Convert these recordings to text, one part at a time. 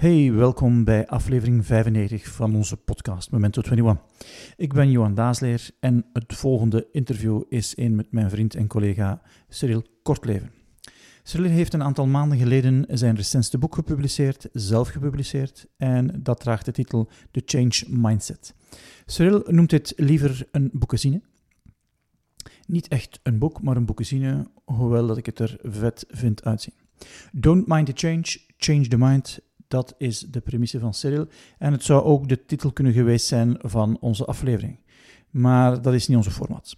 Hey, welkom bij aflevering 95 van onze podcast Memento 21. Ik ben Johan Daasleer en het volgende interview is een met mijn vriend en collega Cyril Kortleven. Cyril heeft een aantal maanden geleden zijn recentste boek gepubliceerd, zelf gepubliceerd, en dat draagt de titel The Change Mindset. Cyril noemt dit liever een boekenzine. Niet echt een boek, maar een boekenzine, hoewel dat ik het er vet vind uitzien. Don't mind the change, change the mind dat is de premisse van Cyril. En het zou ook de titel kunnen geweest zijn van onze aflevering. Maar dat is niet onze format.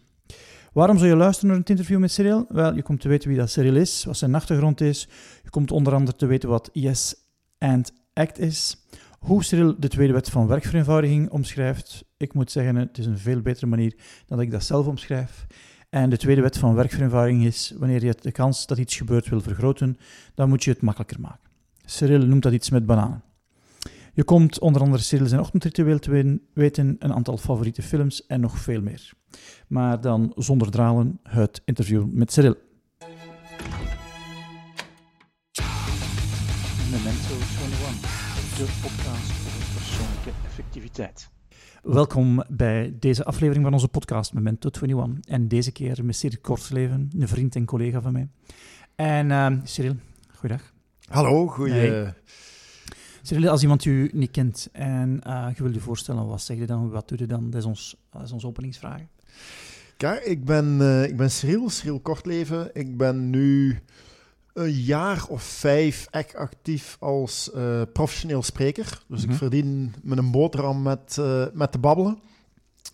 Waarom zou je luisteren naar het interview met Cyril? Wel, je komt te weten wie dat Cyril is, wat zijn achtergrond is. Je komt onder andere te weten wat Yes and Act is. Hoe Cyril de tweede wet van werkvereenvoudiging omschrijft. Ik moet zeggen, het is een veel betere manier dan ik dat zelf omschrijf. En de tweede wet van werkvereenvoudiging is, wanneer je de kans dat iets gebeurt wil vergroten, dan moet je het makkelijker maken. Cyril noemt dat iets met bananen. Je komt onder andere Cyril zijn ochtendritueel te weten, een aantal favoriete films en nog veel meer. Maar dan zonder dralen het interview met Cyril. Memento 21, de podcast over persoonlijke effectiviteit. Welkom bij deze aflevering van onze podcast Memento 21. En deze keer met Cyril Kortsleven, een vriend en collega van mij. En uh, Cyril, goeiedag. Hallo, goeie... Hey. als iemand u niet kent en uh, je wilt je voorstellen, wat zeg je dan, wat doe je dan? Dat is ons, dat is onze openingsvraag. Kijk, ik ben, uh, ik ben Cyril, Cyril Kortleven. Ik ben nu een jaar of vijf echt actief als uh, professioneel spreker. Dus mm -hmm. ik mhm. verdien met een boterham met, met te babbelen.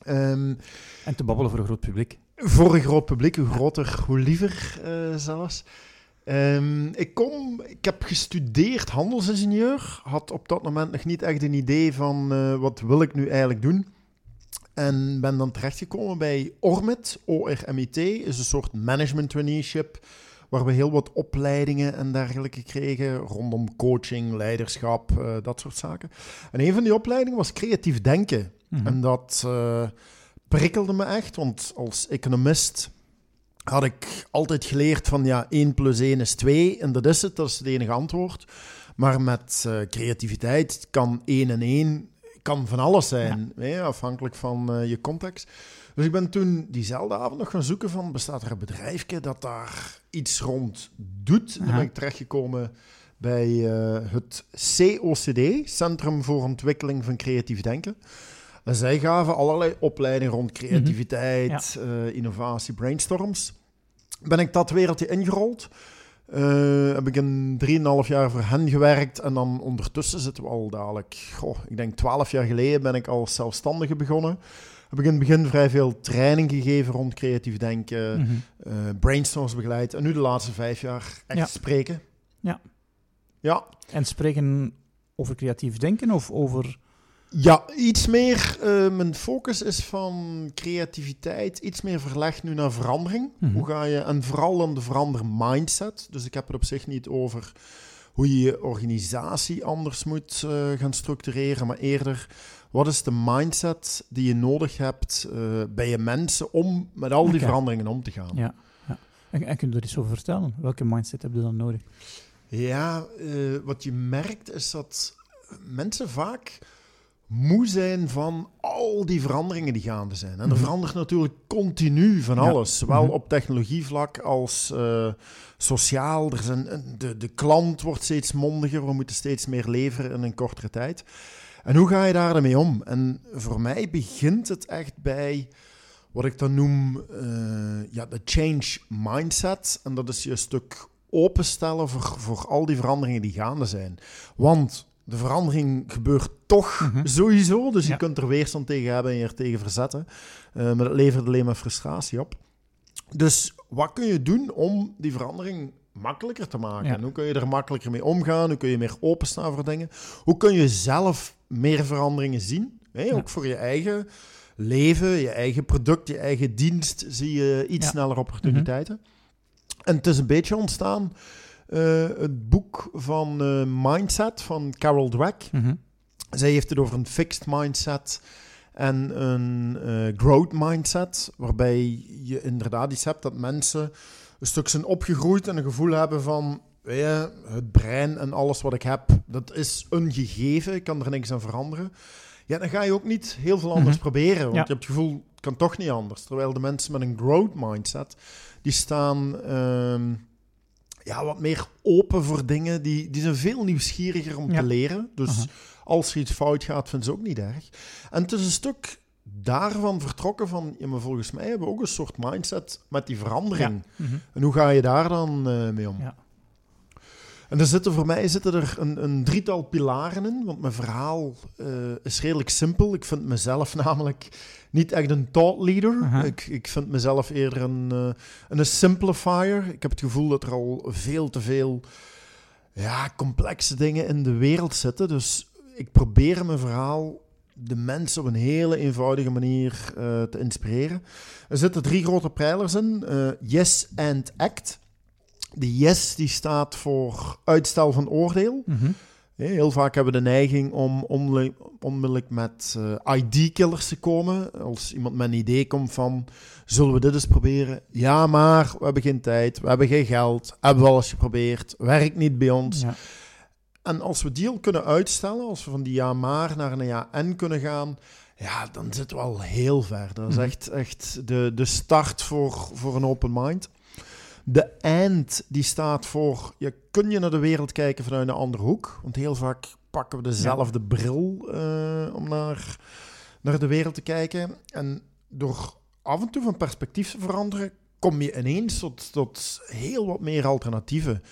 Um, en te babbelen voor een groot publiek. Voor een groot publiek, hoe groter, hoe liever zelfs. Um, ik, kom, ik heb gestudeerd handelsingenieur. Had op dat moment nog niet echt een idee van uh, wat wil ik nu eigenlijk doen. En ben dan terechtgekomen bij ORMIT. ORMIT is een soort management traineeship. Waar we heel wat opleidingen en dergelijke kregen. Rondom coaching, leiderschap, uh, dat soort zaken. En een van die opleidingen was creatief denken. Mm -hmm. En dat uh, prikkelde me echt. Want als economist had ik altijd geleerd van ja, 1 plus 1 is 2 en dat is het, dat is het enige antwoord. Maar met uh, creativiteit kan 1 en 1 kan van alles zijn, ja. hè, afhankelijk van uh, je context. Dus ik ben toen diezelfde avond nog gaan zoeken van, bestaat er een bedrijfje dat daar iets rond doet? En dan ben ik terechtgekomen bij uh, het COCD, Centrum voor Ontwikkeling van Creatief Denken. Zij gaven allerlei opleidingen rond creativiteit, mm -hmm. ja. uh, innovatie, brainstorms ben ik dat wereldje ingerold. Uh, heb ik een 3,5 jaar voor hen gewerkt. En dan ondertussen zitten we al dadelijk, goh, ik denk 12 jaar geleden ben ik als zelfstandige begonnen. Heb ik in het begin vrij veel training gegeven rond creatief denken, mm -hmm. uh, brainstorms begeleid. En nu de laatste vijf jaar echt ja. spreken. Ja. Ja. En spreken over creatief denken of over ja, iets meer. Uh, mijn focus is van creativiteit iets meer verlegd nu naar verandering. Mm -hmm. Hoe ga je, en vooral dan de verander mindset. Dus ik heb het op zich niet over hoe je je organisatie anders moet uh, gaan structureren, maar eerder wat is de mindset die je nodig hebt uh, bij je mensen om met al die okay. veranderingen om te gaan. Ja, ja. En, en kun je er iets over vertellen? Welke mindset heb je dan nodig? Ja, wat je merkt is dat mensen vaak moe zijn van al die veranderingen die gaande zijn. En er mhm. verandert natuurlijk continu van alles, zowel -hmm. op technologievlak als uh, sociaal. Er zijn, de, de klant wordt steeds mondiger, we moeten steeds meer leveren in een kortere tijd. En hoe ga je daarmee om? En voor mij begint het echt bij wat ik dan noem uh, ja, de change mindset. En dat is je stuk openstellen voor, voor al die veranderingen die gaande zijn. Want de verandering gebeurt toch mm -hmm. sowieso. Dus ja. je kunt er weerstand tegen hebben en je er tegen verzetten. Uh, maar dat levert alleen maar frustratie op. Dus wat kun je doen om die verandering makkelijker te maken? Ja. Hoe kun je er makkelijker mee omgaan? Hoe kun je meer openstaan voor dingen? Hoe kun je zelf meer veranderingen zien? Ja. Ook voor je eigen leven, je eigen product, je eigen dienst zie je iets sneller opportuniteiten. Mm -hmm. En het is een beetje ontstaan het boek van uh, Mindset van Carol Dweck. Mm -hmm. Zij heeft het over een fixed mindset en een uh, growth mindset, waarbij je inderdaad iets hebt dat mensen een stuk zijn opgegroeid en een gevoel hebben van je, het brein en alles wat ik heb, dat is een gegeven. Ik kan er niks aan veranderen. Ja, dan ga je ook niet heel veel anders Mhm. proberen. Want Ja. je hebt het gevoel, het kan toch niet anders. Terwijl de mensen met een growth mindset, die staan ehm, ja, wat meer open voor dingen. Die, die zijn veel nieuwsgieriger om Ja. te leren. Dus als er iets fout gaat, vinden ze ook niet erg. En het is een stuk daarvan vertrokken van, ja, maar volgens mij hebben we ook een soort mindset met die verandering. Mhm. En hoe ga je daar dan eh, mee om? Ja. En er zitten voor mij zitten er een, een drietal pilaren in, want mijn verhaal eh, is redelijk simpel. Ik vind mezelf namelijk niet echt een thought leader. Ik, ik vind mezelf eerder een, eh, een simplifier. Ik heb het gevoel dat er al veel te veel ja, complexe dingen in de wereld zitten. Dus ik probeer mijn verhaal de mensen op een hele eenvoudige manier eh, te inspireren. Er zitten drie grote pijlers in. yes and act. De yes die staat voor uitstel van oordeel. Mhm. Heel vaak hebben we de neiging om onmiddellijk met eh, ID-killers te komen. Als iemand met een idee komt van, zullen we dit eens proberen? Ja, maar we hebben geen tijd, we hebben geen geld, hebben we al eens geprobeerd, werkt niet bij ons. Ja. En als we die al kunnen uitstellen, als we van die ja maar naar een ja en kunnen gaan, ja, dan zitten we al heel ver. Dat is Mhm. echt, echt de, de start voor, voor een open mind. De end die staat voor, je kun je naar de wereld kijken vanuit een andere hoek. Want heel vaak pakken we dezelfde bril eh, om naar, naar de wereld te kijken. En door af en toe van perspectief te veranderen, kom je ineens tot, tot heel wat meer alternatieven.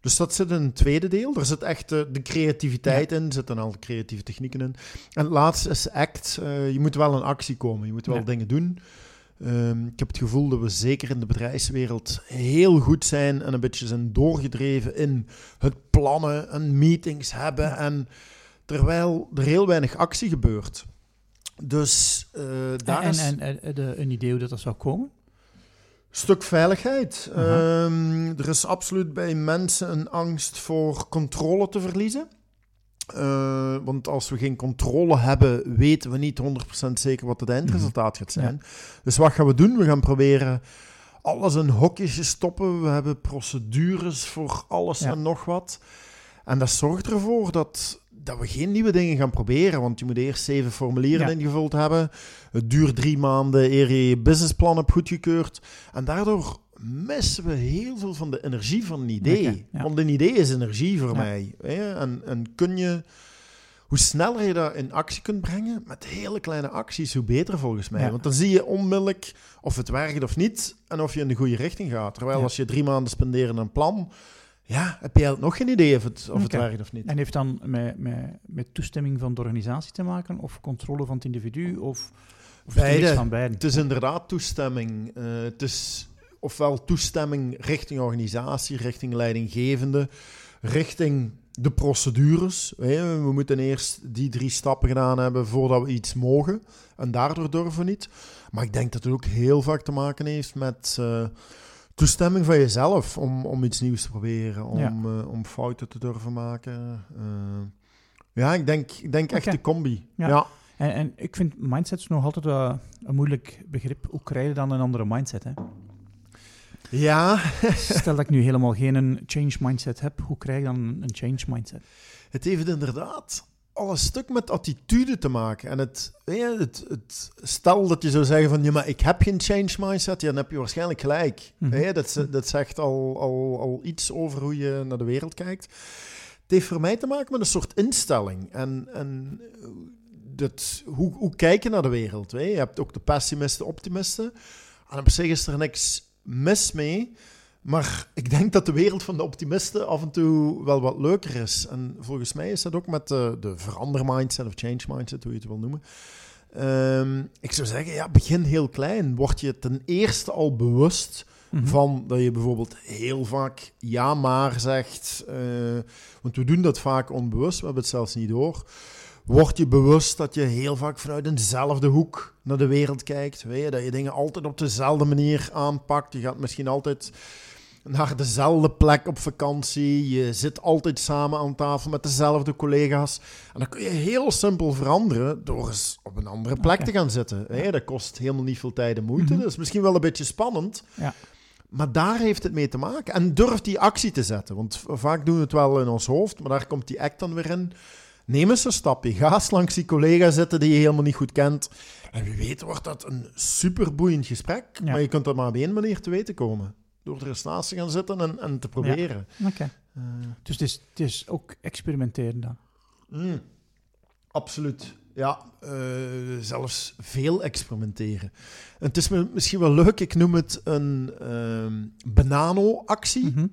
Dus dat zit in een tweede deel. Er zit echt de, de creativiteit in, er zitten al creatieve technieken in. En het laatste is act. Eh, je moet wel in actie komen, je moet wel Ja. dingen doen. Ehm, ik heb het gevoel dat we zeker in de bedrijfswereld heel goed zijn en een beetje zijn doorgedreven in het plannen en meetings hebben. En terwijl er heel weinig actie gebeurt. Dus eh, daar En, is en, en eh, de, een idee hoe dat, dat zou komen? stuk veiligheid. Ehm, er is absoluut bij mensen een angst voor controle te verliezen. Eh, want als we geen controle hebben, weten we niet 100% zeker wat het eindresultaat gaat zijn. Dus wat gaan we doen? We gaan proberen alles in hokjes te stoppen. We hebben procedures voor alles Ja. en nog wat. En dat zorgt ervoor dat, dat we geen nieuwe dingen gaan proberen. Want je moet eerst zeven formulieren Ja. ingevuld hebben. Het duurt drie maanden eer je je businessplan hebt goedgekeurd. En daardoor missen we heel veel van de energie van een idee. Ja. Want een idee is energie voor Ja. mij. Hè? En, en kun je... Hoe sneller je dat in actie kunt brengen, met hele kleine acties, hoe beter volgens mij. Ja. Want dan zie je onmiddellijk of het werkt of niet en of je in de goede richting gaat. Terwijl als je drie maanden spendeert aan een plan, ja, heb je nog geen idee of het, of het werkt of niet. En heeft dan met, met, met toestemming van de organisatie te maken? Of controle van het individu? Of, Beide. van beiden? Het is inderdaad toestemming. Eh, het is ofwel toestemming richting organisatie, richting leidinggevende, richting de procedures. We moeten eerst die drie stappen gedaan hebben voordat we iets mogen. En daardoor durven we niet. Maar ik denk dat het ook heel vaak te maken heeft met eh, toestemming van jezelf om, om iets nieuws te proberen, om, Ja. eh, om fouten te durven maken. Eh, ja, ik denk, ik denk echt de combi. Ja. ja. En, en ik vind mindsets nog altijd een moeilijk begrip. Hoe krijg je dan een andere mindset? Hè? Ja, Stel dat ik nu helemaal geen een change mindset heb, hoe krijg ik dan een change mindset? Het heeft inderdaad al een stuk met attitude te maken. En het, ja, het, het, stel dat je zou zeggen van, ja, maar ik heb geen change mindset, ja, dan heb je waarschijnlijk gelijk. Mhm. Ja, dat, dat zegt al, al, al iets over hoe je naar de wereld kijkt. Het heeft voor mij te maken met een soort instelling. En, en dat, hoe, hoe kijk je naar de wereld? Hè? Je hebt ook de pessimisten, optimisten. En op zich is er niks mis mee. Maar ik denk dat de wereld van de optimisten af en toe wel wat leuker is. En volgens mij is dat ook met de, de verander-mindset of change mindset, hoe je het wil noemen. Ehm, ik zou zeggen, ja, begin heel klein. Word je ten eerste al bewust Mhm. van dat je bijvoorbeeld heel vaak ja maar zegt. eh, want we doen dat vaak onbewust, we hebben het zelfs niet door. Word je bewust dat je heel vaak vanuit eenzelfde hoek naar de wereld kijkt. Weet je, dat je dingen altijd op dezelfde manier aanpakt. Je gaat misschien altijd naar dezelfde plek op vakantie. Je zit altijd samen aan tafel met dezelfde collega's. En dan kun je heel simpel veranderen door eens op een andere plek te gaan zitten. Dat kost helemaal niet veel tijd en moeite. Mhm. Dat is misschien wel een beetje spannend. Ja. Maar daar heeft het mee te maken. En durf die actie te zetten. Want vaak doen we het wel in ons hoofd, maar daar komt die act dan weer in. Neem eens een stapje. Ga eens langs die collega zitten die je helemaal niet goed kent. En wie weet wordt dat een superboeiend gesprek. Ja. Maar je kunt er maar op één manier te weten komen. Door er eens naast te gaan zitten en, en te proberen. Oké. Eh, Dus het is, het is ook experimenteren dan. Mm, absoluut. Ja, eh, zelfs veel experimenteren. En het is mi- misschien wel leuk, ik noem het een ehm banano-actie. Mhm.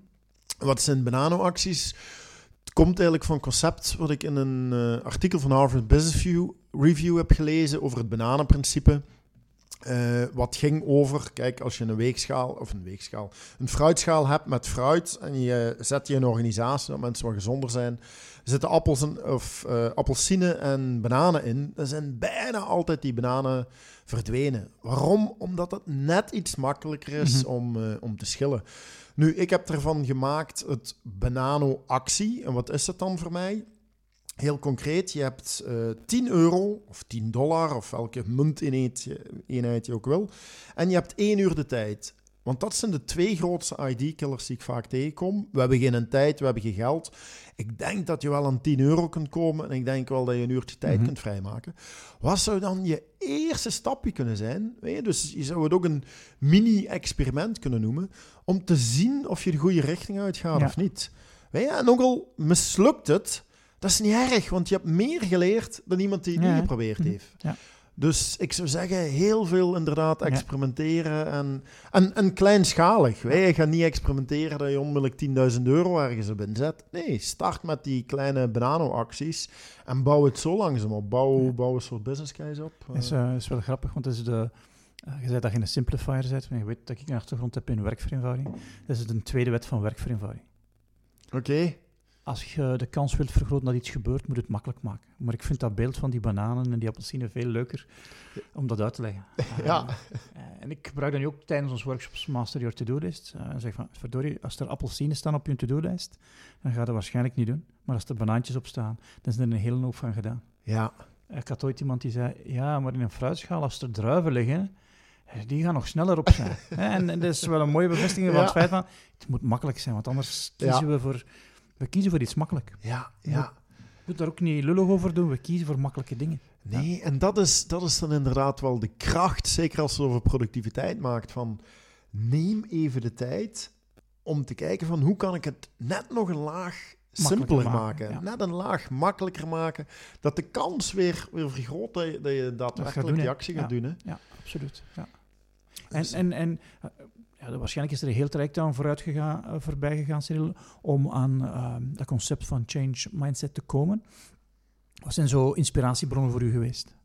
Wat zijn banano-acties? Komt eigenlijk van concept wat ik in een eh, artikel van Harvard Business Review heb gelezen over het bananenprincipe. Eh, wat ging over, kijk, als je een weegschaal, of een weegschaal, een fruitschaal hebt met fruit en je zet je een organisatie dat mensen wat gezonder zijn, zitten appels en, of eh appelsinen en bananen in, dan zijn bijna altijd die bananen verdwenen. Waarom? Omdat het net iets makkelijker is Mhm. om, eh, om te schillen. Nu, ik heb ervan gemaakt het Banano-actie. En wat is dat dan voor mij? Heel concreet, je hebt eh 10 euro of 10 dollar of welke munteenheid je, eenheid je ook wil. En je hebt één uur de tijd. Want dat zijn de twee grootste ID-killers die ik vaak tegenkom. We hebben geen tijd, we hebben geen geld. Ik denk dat je wel aan 10 euro kunt komen en ik denk wel dat je een uurtje tijd Mhm. kunt vrijmaken. Wat zou dan je eerste stapje kunnen zijn? Je? Dus je zou het ook een mini-experiment kunnen noemen om te zien of je de goede richting uitgaat Ja. of niet. Weet je? En ook al mislukt het, dat is niet erg, want je hebt meer geleerd dan iemand die het Ja, niet geprobeerd Mhm. heeft. Ja. Dus ik zou zeggen, heel veel inderdaad experimenteren en, en, en kleinschalig. Je gaat niet experimenteren dat je onmiddellijk 10.000 euro ergens op inzet. Nee, start met die kleine banano-acties en bouw het zo langzaam op. Bouw, bouw een soort business case op. Dat is, eh, is wel grappig, want is de, eh, je zei dat je een simplifier bent. En je weet dat ik een achtergrond heb in werkvereenvoudiging. Dat is een tweede wet van werkvereenvoudiging. Oké. Als je de kans wilt vergroten dat iets gebeurt, moet je het makkelijk maken. Maar ik vind dat beeld van die bananen en die appelsinen veel leuker om dat uit te leggen. Ja. Eh, en ik gebruik dat nu ook tijdens onze workshops Master Your To-Do-list. Eh, en zeg van, verdorie, als er appelsinen staan op je to-do-lijst, dan ga je dat waarschijnlijk niet doen. Maar als er banaantjes op staan, dan is er een hele hoop van gedaan. Ja. Ik had ooit iemand die zei, ja, maar in een fruitschaal, als er druiven liggen, eh, die gaan nog sneller op zijn. En, en dat is wel een mooie bevestiging van Ja. het feit van, het moet makkelijk zijn, want anders kiezen we voor... We kiezen voor iets makkelijk. Ja, ja. Je moet daar ook niet lullig over doen, we kiezen voor makkelijke dingen. Nee, en dat is, dat is dan inderdaad wel de kracht, zeker als het over productiviteit maakt, van neem even de tijd om te kijken van hoe kan ik het net nog een laag simpeler maken. maken, ja. Net een laag makkelijker maken, dat de kans weer, weer vergroot dat je, dat je daadwerkelijk die actie gaat doen. Hè? Ja, absoluut. Ja. En, Dus- en, en ja, waarschijnlijk is er een heel traject aan vooruit gegaan, eh, voorbij gegaan, Cyril, om aan ehm, dat concept van change mindset te komen. Wat zijn zo inspiratiebronnen voor u geweest?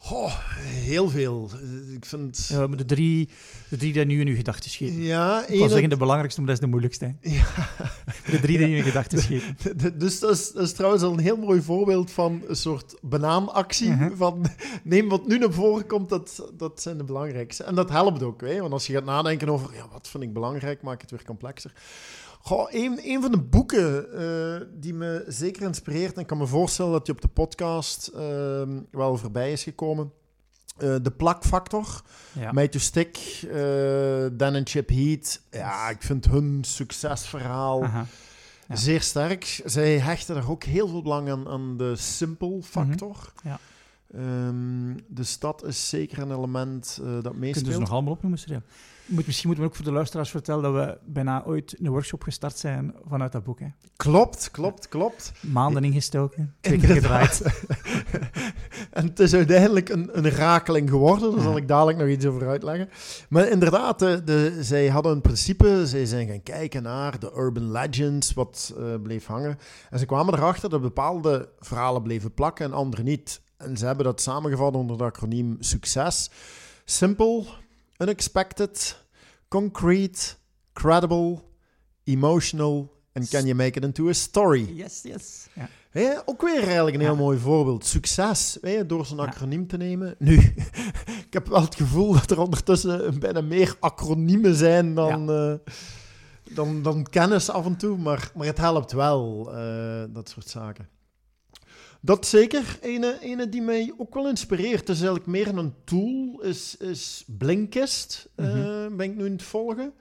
Goh, heel veel. Eh, Ik vind... Ja, de, drie, de drie die nu in uw gedachten schieten. Ja, Ik wil één- zeggen de belangrijkste, maar dat is de moeilijkste. Ja. De drie die in uw gedachten schieten. Dus dat is, dat is trouwens al een heel mooi voorbeeld van een soort banaanactie. Mhm. Van neem wat nu naar voren komt, dat, dat zijn de belangrijkste. En dat helpt ook, hè? want als je gaat nadenken over ja, wat vind ik belangrijk, maak het weer complexer. Goh, een, een van de boeken eh, die me zeker inspireert, en ik kan me voorstellen dat die op de podcast ehm, wel voorbij is gekomen. eh, de plakfactor. Ja. Made to Stick, eh, Dan en Chip Heat. Ja, ik vind hun succesverhaal. Ja. zeer sterk. Zij hechten daar ook heel veel belang aan, aan de factor. Mhm. Ja. Ehm, dus dat is zeker een element eh, dat meespeelt. ze nog allemaal opnoemen, Cyril? Moet, misschien moeten we ook voor de luisteraars vertellen dat we bijna ooit een workshop gestart zijn vanuit dat boek. Hè. Klopt, klopt, klopt. Maanden ingestoken, twee keer gedraaid. en het is uiteindelijk een, een rakeling geworden. Daar zal ik dadelijk nog iets over uitleggen. Maar inderdaad, de, de, zij hadden een principe. Zij zijn gaan kijken naar de urban legends, wat eh, bleef hangen. En ze kwamen erachter dat bepaalde verhalen bleven plakken en andere niet. En ze hebben dat samengevat onder het acroniem SUCCES. Simple, unexpected, concrete, credible, emotional... En can you make it into a story? Yes, yes. Ja. Ook weer eigenlijk een heel Ja. mooi voorbeeld. Succes, door zo'n acroniem te nemen. Nu, ik heb wel het gevoel dat er ondertussen bijna meer acroniemen zijn dan, eh, dan, dan kennis af en toe. Maar, maar het helpt wel, eh, dat soort zaken. Dat zeker. Ene, ene die mij ook wel inspireert. Het is eigenlijk meer een tool. Is, is Blinkist. eh, Mhm. ben ik nu aan het volgen.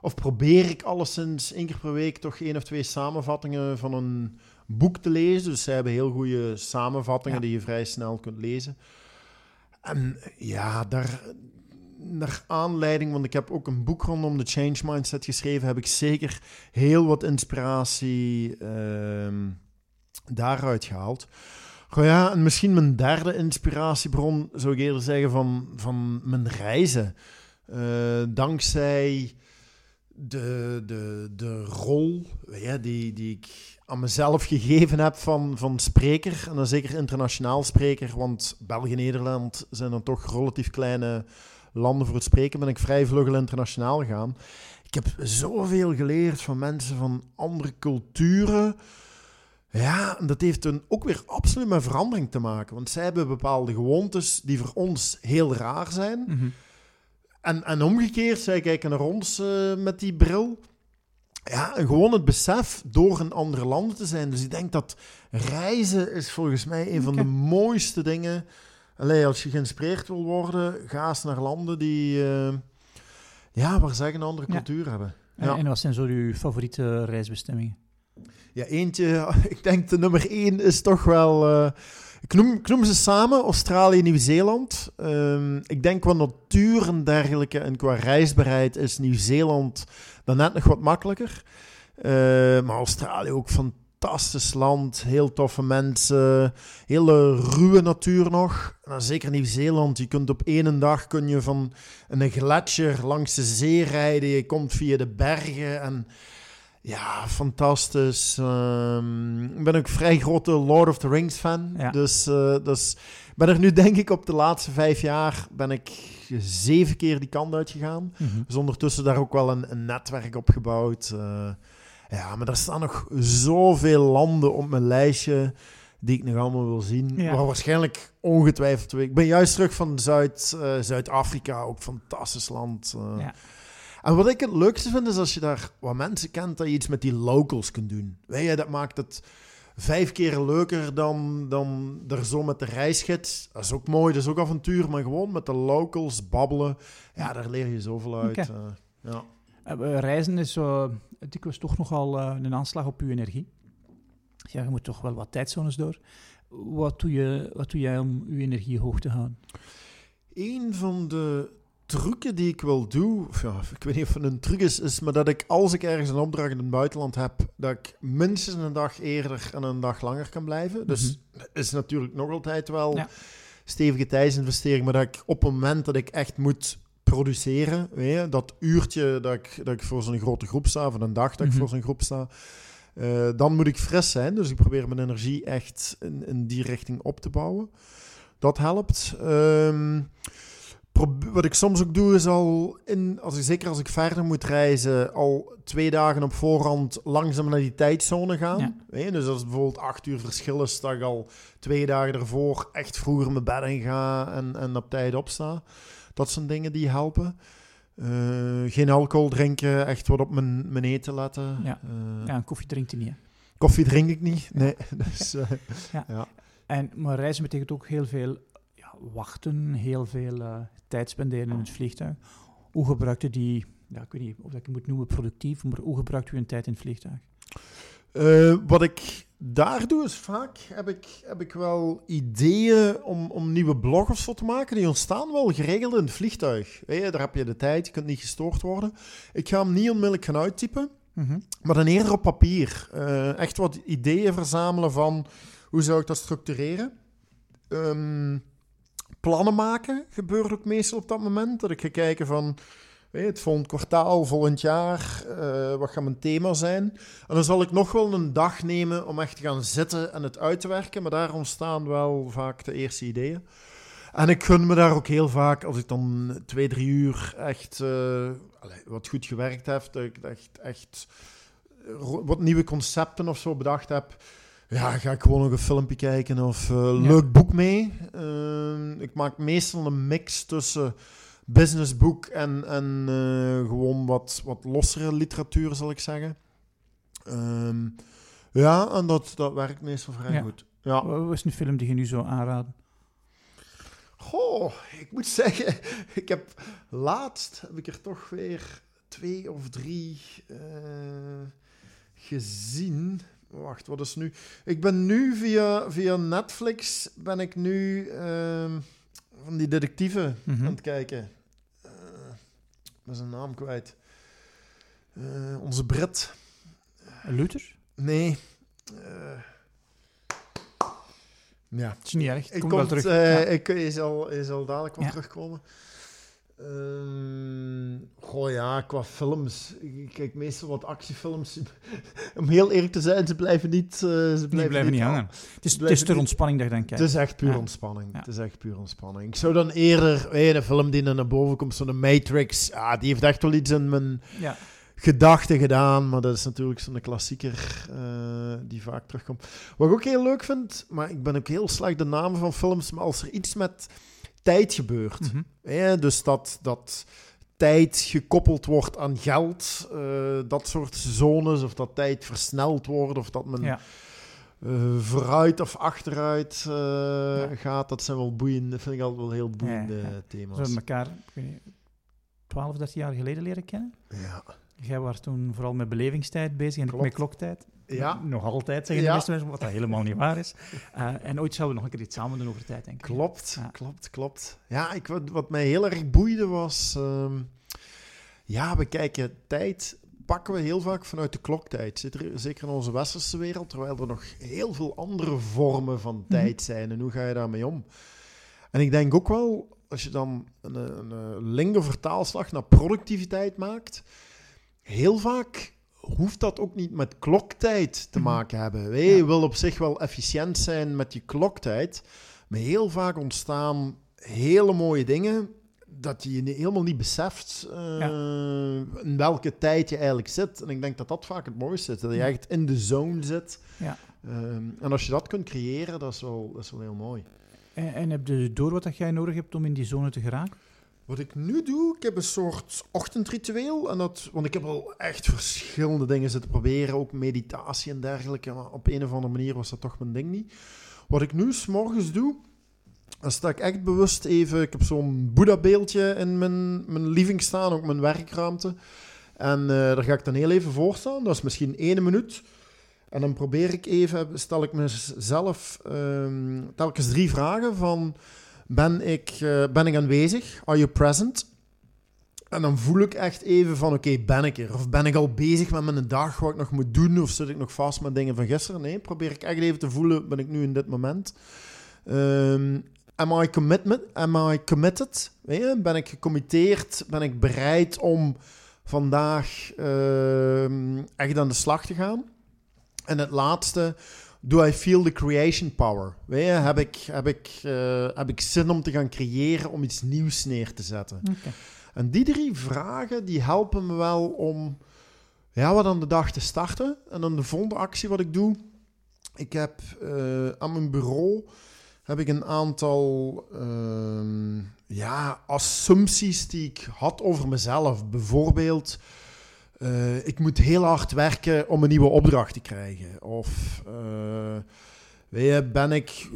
Of probeer ik alleszins één keer per week toch één of twee samenvattingen van een boek te lezen. Dus zij hebben heel goede samenvattingen Ja. die je vrij snel kunt lezen. En ja, daar, naar aanleiding, want ik heb ook een boek rondom de change mindset geschreven, heb ik zeker heel wat inspiratie ehm, daaruit gehaald. Goh ja, en misschien mijn derde inspiratiebron zou ik eerder zeggen van, van mijn reizen. Eh, dankzij de, de, de rol ja, die, die ik aan mezelf gegeven heb van, van spreker, en dan zeker internationaal spreker, want België en Nederland zijn dan toch relatief kleine landen voor het spreken, ben ik vrij vlugel internationaal gegaan. Ik heb zoveel geleerd van mensen van andere culturen. Ja, en dat heeft dan ook weer absoluut met verandering te maken. Want zij hebben bepaalde gewoontes die voor ons heel raar zijn. Mhm. En, en omgekeerd, zij kijken naar ons eh, met die bril. Ja, en gewoon het besef door in andere landen te zijn. Dus ik denk dat reizen is volgens mij een van de mooiste dingen. Allee, als je geïnspireerd wil worden, ga eens naar landen die, eh, ja, waar zij een andere Ja. cultuur hebben. En, Ja. en wat zijn zo uw favoriete reisbestemmingen? Ja, eentje, ik denk de nummer één is toch wel. eh, ik, noem, ze samen: Australië Nieuw-Zeeland. Ehm, ik denk qua natuur en dergelijke en qua reisbaarheid is Nieuw-Zeeland dan net nog wat makkelijker. Eh, maar Australië ook fantastisch land, heel toffe mensen, hele ruwe natuur nog. En zeker Nieuw-Zeeland. Je kunt op één dag kun je van een gletsjer langs de zee rijden. Je komt via de bergen en ja, fantastisch. Ehm, ik ben ook een vrij grote Lord of the Rings fan. Ja. Dus, eh, dus ben er nu denk ik op de laatste vijf jaar ben ik zeven keer die kant uitgegaan. Mhm. Dus ondertussen daar ook wel een, een netwerk opgebouwd. Eh, ja, maar er staan nog zoveel landen op mijn lijstje die ik nog allemaal wil zien. Ja. Waarschijnlijk ongetwijfeld... Ik ben juist terug van Zuid, eh, Zuid-Afrika, ook fantastisch land. Ja. En wat ik het leukste vind, is als je daar wat mensen kent, dat je iets met die locals kunt doen. Weet je, dat maakt het vijf keer leuker dan, dan er zo met de reisgids. Dat is ook mooi, dat is ook avontuur, maar gewoon met de locals babbelen. Ja, daar leer je zoveel uit. Eh, ja. Eh, reizen is zo dikwijls toch nogal eh, een aanslag op je energie. Ja, je moet toch wel wat tijdzones door. Wat doe, je, wat doe jij om je energie hoog te houden? Een van de trucken die ik wel doe, of ja, ik weet niet of het een truc is, is maar dat ik als ik ergens een opdracht in het buitenland heb, dat ik minstens een dag eerder en een dag langer kan blijven. Dus is natuurlijk nog altijd wel Ja. stevige tijdsinvestering, maar dat ik op het moment dat ik echt moet produceren, weet je, dat uurtje dat ik, dat ik voor zo'n grote groep sta, of een dag dat ik Mhm. voor zo'n groep sta, eh, dan moet ik fris zijn. Dus ik probeer mijn energie echt in, in die richting op te bouwen. Dat helpt. Ehm, wat ik soms ook doe, is al, in, als ik, zeker als ik verder moet reizen, al twee dagen op voorhand langzaam naar die tijdzone gaan. Ja. Dus als het bijvoorbeeld acht uur verschil is, dat ik al twee dagen ervoor echt vroeger mijn bed in ga en, en op tijd opsta. Dat zijn dingen die helpen. Eh, geen alcohol drinken, echt wat op mijn, mijn eten letten. Ja. Eh, Ja, een koffie drinkt hij niet. hè. Koffie drink ik niet. Nee. Dus, eh, Ja. ja. En, maar reizen betekent ook heel veel ja, wachten, heel veel eh, tijd spenderen in het vliegtuig. Hoe gebruikt u die, ja, ik weet niet of ik het moet noemen productief, maar hoe gebruikt u een tijd in het vliegtuig? Eh, wat ik daar doe is vaak heb ik, heb ik wel ideeën om, om nieuwe bloggers voor te maken. Die ontstaan wel geregeld in het vliegtuig. Je, daar heb je de tijd, je kunt niet gestoord worden. Ik ga hem niet onmiddellijk gaan uittypen, maar dan eerder op papier. Eh, echt wat ideeën verzamelen van hoe zou ik dat structureren. Ehm, plannen maken gebeurt ook meestal op dat moment. Dat ik ga kijken van weet je, het volgend kwartaal, volgend jaar, eh, wat gaat mijn thema zijn. En dan zal ik nog wel een dag nemen om echt te gaan zitten en het uit te werken. Maar daar ontstaan wel vaak de eerste ideeën. En ik gun me daar ook heel vaak, als ik dan twee, drie uur echt eh, wat goed gewerkt heb, dat ik echt, echt wat nieuwe concepten of zo bedacht heb. Ja, ga ik gewoon nog een filmpje kijken of een Ja. leuk boek mee. Ehm, ik maak meestal een mix tussen businessboek en, en eh, gewoon wat, wat lossere literatuur, zal ik zeggen. Ehm, ja, en dat, dat werkt meestal vrij Ja. goed. Ja. Wat is een film die je nu zou aanraden? Goh, ik moet zeggen, ik heb laatst heb ik er toch weer twee of drie eh, gezien. Wacht, wat is nu? Ik ben nu via, via Netflix ben ik nu ehm, van die detectieven Mhm. aan het kijken. Eh ik ben zijn naam kwijt. Eh, onze Brit. Luther? Nee. Eh, ja. Het is niet erg, het Ik komt terug. eh, Ja. ik, je, zal, dadelijk wel Ja. terugkomen. Ehm, goh ja, qua films. Ik kijk meestal wat actiefilms. Om heel eerlijk te zijn, ze blijven niet... eh, ze blijven, blijven niet hangen. Het is, het is ter ontspanning dat je dan kijkt. Het is echt puur Ja. ontspanning. Ja. Het is echt puur ontspanning. Ik zou dan eerder... Hey, een film die naar boven komt, zo'n Matrix. Ah, die heeft echt wel iets in mijn Ja. gedachten gedaan. Maar dat is natuurlijk zo'n klassieker eh, die vaak terugkomt. Wat ik ook heel leuk vind, maar ik ben ook heel slecht de namen van films, maar als er iets met tijd gebeurt, Mhm. dus dat, dat tijd gekoppeld wordt aan geld, eh, dat soort zones, of dat tijd versneld wordt, of dat men Ja. eh, vooruit of achteruit eh, gaat, dat zijn wel boeiende, vind ik altijd wel heel boeiende Ja, ja. Ze thema's. hebben elkaar ik weet niet, 12, 13 jaar geleden leren kennen. Ja. Jij was toen vooral met belevingstijd bezig en ik met kloktijd. Ja. Nog altijd, zeggen de meeste mensen, wat dat helemaal niet waar is. Eh, en ooit zouden we nog een keer iets samen doen over tijd, denk ik. Klopt, Ja. klopt, klopt. Ja, ik, wat, wat mij heel erg boeide was... ehm, ja, we kijken tijd... Pakken we heel vaak vanuit de kloktijd. Zit er, zeker in onze westerse wereld. Terwijl er nog heel veel andere vormen van tijd zijn. En hoe ga je daarmee om? En ik denk ook wel, als je dan een, een, een linker vertaalslag naar productiviteit maakt. Heel vaak hoeft dat ook niet met kloktijd te Mhm. maken hebben. Je Ja. wil op zich wel efficiënt zijn met je kloktijd. Maar heel vaak ontstaan hele mooie dingen dat je helemaal niet beseft eh, in welke tijd je eigenlijk zit. En ik denk dat dat vaak het mooiste is, dat je Ja. echt in de zone zit. Ja. Ehm, en als je dat kunt creëren, dat is wel, dat is wel heel mooi. En, en heb je door wat dat jij nodig hebt om in die zone te geraken? Wat ik nu doe, ik heb een soort ochtendritueel. En dat, want ik heb al echt verschillende dingen zitten proberen, ook meditatie en dergelijke. Maar op een of andere manier was dat toch mijn ding niet. Wat ik nu s'morgens doe, dan sta ik echt bewust even... Ik heb zo'n Boeddha-beeldje in mijn, mijn living staan, ook mijn werkruimte. En eh, daar ga ik dan heel even voor staan. Dat is misschien één minuut. En dan probeer ik even, stel ik mezelf ehm, telkens drie vragen van... Ben ik, eh, ben ik aanwezig? Are you present? En dan voel ik echt even van, oké, ben ik er? Of ben ik al bezig met mijn dag, wat ik nog moet doen? Of zit ik nog vast met dingen van gisteren? Nee, probeer ik echt even te voelen, ben ik nu in dit moment? Ehm, am, I commitment, am I committed? Weet je, Ben ik gecommitteerd? Ben ik bereid om vandaag ehm, echt aan de slag te gaan? En het laatste, do I feel the creation power? Weet je, heb, ik, heb, ik, eh, heb ik zin om te gaan creëren, om iets nieuws neer te zetten? En die drie vragen, die helpen me wel om ja, wat aan de dag te starten. En dan de volgende actie wat ik doe, ik heb eh, aan mijn bureau heb ik een aantal ehm, ja, assumpties die ik had over mezelf. Bijvoorbeeld, eh, ik moet heel hard werken om een nieuwe opdracht te krijgen. Of eh, je, ben ik,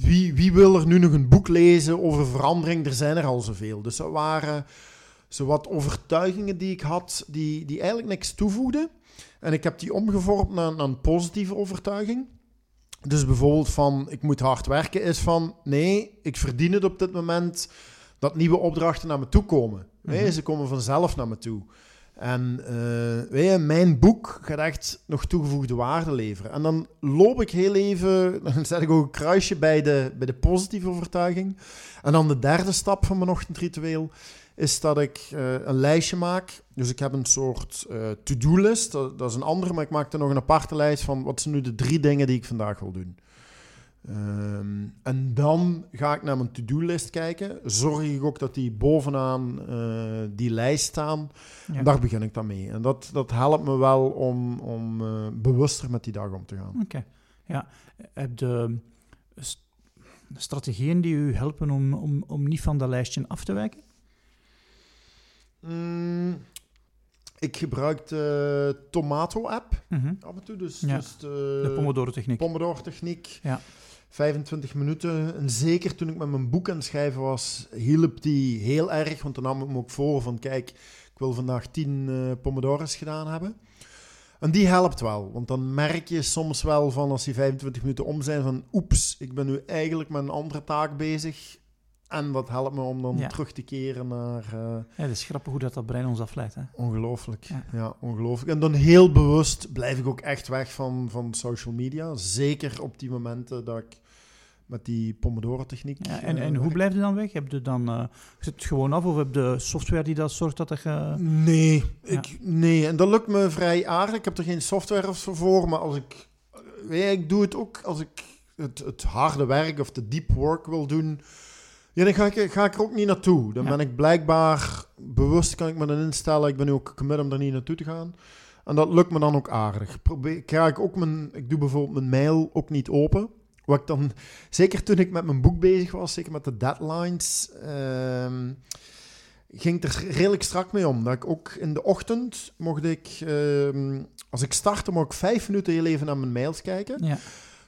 wie, wie wil er nu nog een boek lezen over verandering? Er zijn er al zoveel. Dus dat waren zowat overtuigingen die ik had, die, die eigenlijk niks toevoegden. En ik heb die omgevormd naar, naar een positieve overtuiging. Dus bijvoorbeeld van, ik moet hard werken, is van, nee, ik verdien het op dit moment dat nieuwe opdrachten naar me toe komen. Nee, Mhm. ze komen vanzelf naar me toe. En eh, weet je, mijn boek gaat echt nog toegevoegde waarde leveren. En dan loop ik heel even, dan zet ik ook een kruisje bij de, bij de positieve overtuiging. En dan de derde stap van mijn ochtendritueel is dat ik eh, een lijstje maak. Dus ik heb een soort eh, to-do-list. Dat, dat is een andere, maar ik maak er nog een aparte lijst van wat zijn nu de drie dingen die ik vandaag wil doen. Ehm, en dan ga ik naar mijn to-do-list kijken. Zorg ik ook dat die bovenaan eh, die lijst staan. Ja. En daar begin ik dan mee. En dat, dat helpt me wel om, om eh, bewuster met die dag om te gaan. Oké. Ja. Heb je st- strategieën die u helpen om, om, om niet van dat lijstje af te wijken? Mm, Ik gebruik de Tomato-app Mhm. af en toe. Dus, Ja, dus De Pomodoro-techniek. Pomodoro-techniek. Ja. 25 minuten. En zeker toen ik met mijn boek aan het schrijven was, hielp die heel erg. Want dan nam ik me ook voor van, kijk, ik wil vandaag 10 eh Pomodoro's gedaan hebben. En die helpt wel. Want dan merk je soms wel van, als die 25 minuten om zijn, van oeps, ik ben nu eigenlijk met een andere taak bezig. En dat helpt me om dan Ja. terug te keren naar... eh, Ja, het is grappig hoe dat, dat brein ons afleidt. Hè? Ongelooflijk. Ja. Ja. ongelooflijk. En dan heel bewust blijf ik ook echt weg van, van social media. Zeker op die momenten dat ik met die Pomodoro-techniek... Ja, en, eh, en hoe werk. blijf je dan weg? Heb je dan, eh zit het gewoon af of heb je software die dat zorgt dat er... Nee, ik, nee, en dat lukt me vrij aardig. Ik heb er geen software of zo voor, maar als ik... Ja, ik doe het ook als ik het, het harde werk of de deep work wil doen... Ja, dan ga ik, ga ik er ook niet naartoe. Dan Ja. ben ik blijkbaar bewust, kan ik me dan instellen. Ik ben nu ook commit om er niet naartoe te gaan. En dat lukt me dan ook aardig. Probeer, ga ik, ook mijn, ik doe bijvoorbeeld mijn mail ook niet open. Wat ik dan, zeker toen ik met mijn boek bezig was, zeker met de deadlines, ehm, ging ik er redelijk strak mee om. Dat ik ook in de ochtend mocht ik, ehm, als ik startte, mocht ik vijf minuten heel even naar mijn mails kijken. Ja,